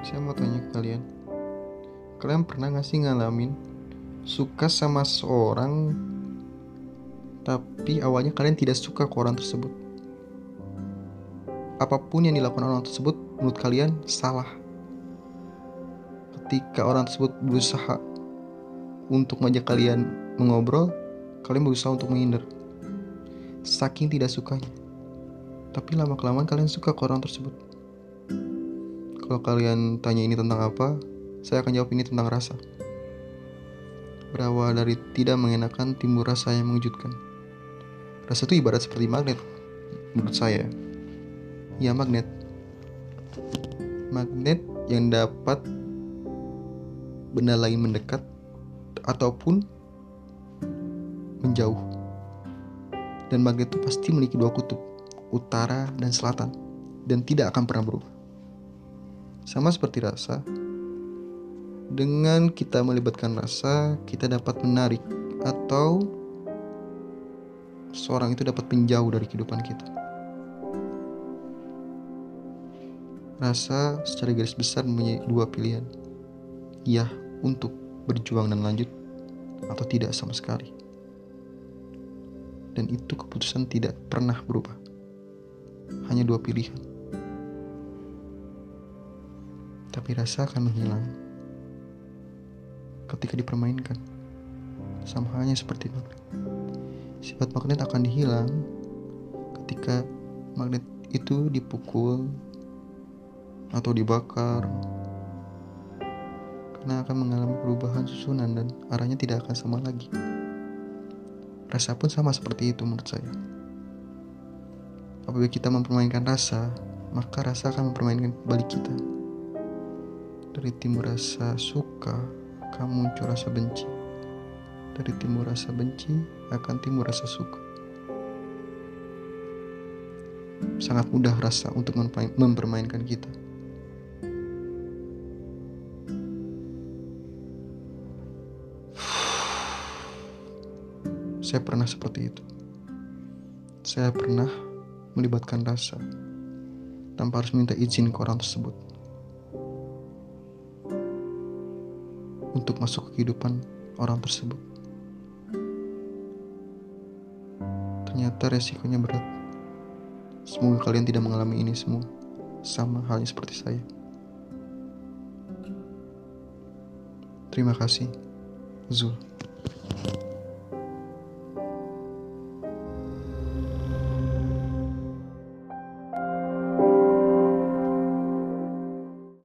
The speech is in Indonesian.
Saya mau tanya ke kalian, kalian pernah gak sih ngalamin suka sama seorang tapi awalnya kalian tidak suka ke orang tersebut? Apa pun yang dilakukan orang tersebut menurut kalian salah. Ketika orang tersebut berusaha untuk mengajak kalian mengobrol, kalian berusaha untuk menghindar. Saking tidak sukanya. Tapi lama-kelamaan kalian suka ke orang tersebut. Kalau kalian tanya ini tentang apa, saya akan jawab ini tentang rasa. Berawal dari tidak mengenakan timbul rasa yang mengejutkan. Rasa itu ibarat seperti magnet, menurut saya. Ya magnet. Magnet yang dapat benda lain mendekat ataupun menjauh. Dan magnet itu pasti memiliki dua kutub, utara dan selatan, dan tidak akan pernah berubah. Sama seperti rasa, dengan kita melibatkan rasa, kita dapat menarik atau seorang itu dapat menjauh dari kehidupan kita. Rasa secara garis besar mempunyai dua pilihan. Ya, untuk berjuang dan lanjut atau tidak sama sekali. Dan itu keputusan tidak pernah berubah. Hanya dua pilihan. tapi rasa akan menghilang ketika dipermainkan. Sama halnya seperti magnet. Sifat magnet akan dihilang ketika magnet itu dipukul atau dibakar karena akan mengalami perubahan susunan dan arahnya tidak akan sama lagi. Rasa pun sama seperti itu menurut saya. Apabila kita mempermainkan rasa, maka rasa akan mempermainkan balik kita. Dari timur rasa suka, akan muncul rasa benci. Dari timur rasa benci, akan timur rasa suka. Sangat mudah rasa untuk mempermainkan kita. Saya pernah seperti itu. Saya pernah melibatkan rasa tanpa harus minta izin ke orang tersebut. untuk masuk ke kehidupan orang tersebut. Ternyata resikonya berat. Semoga kalian tidak mengalami ini semua, sama halnya seperti saya. Terima kasih, Zul.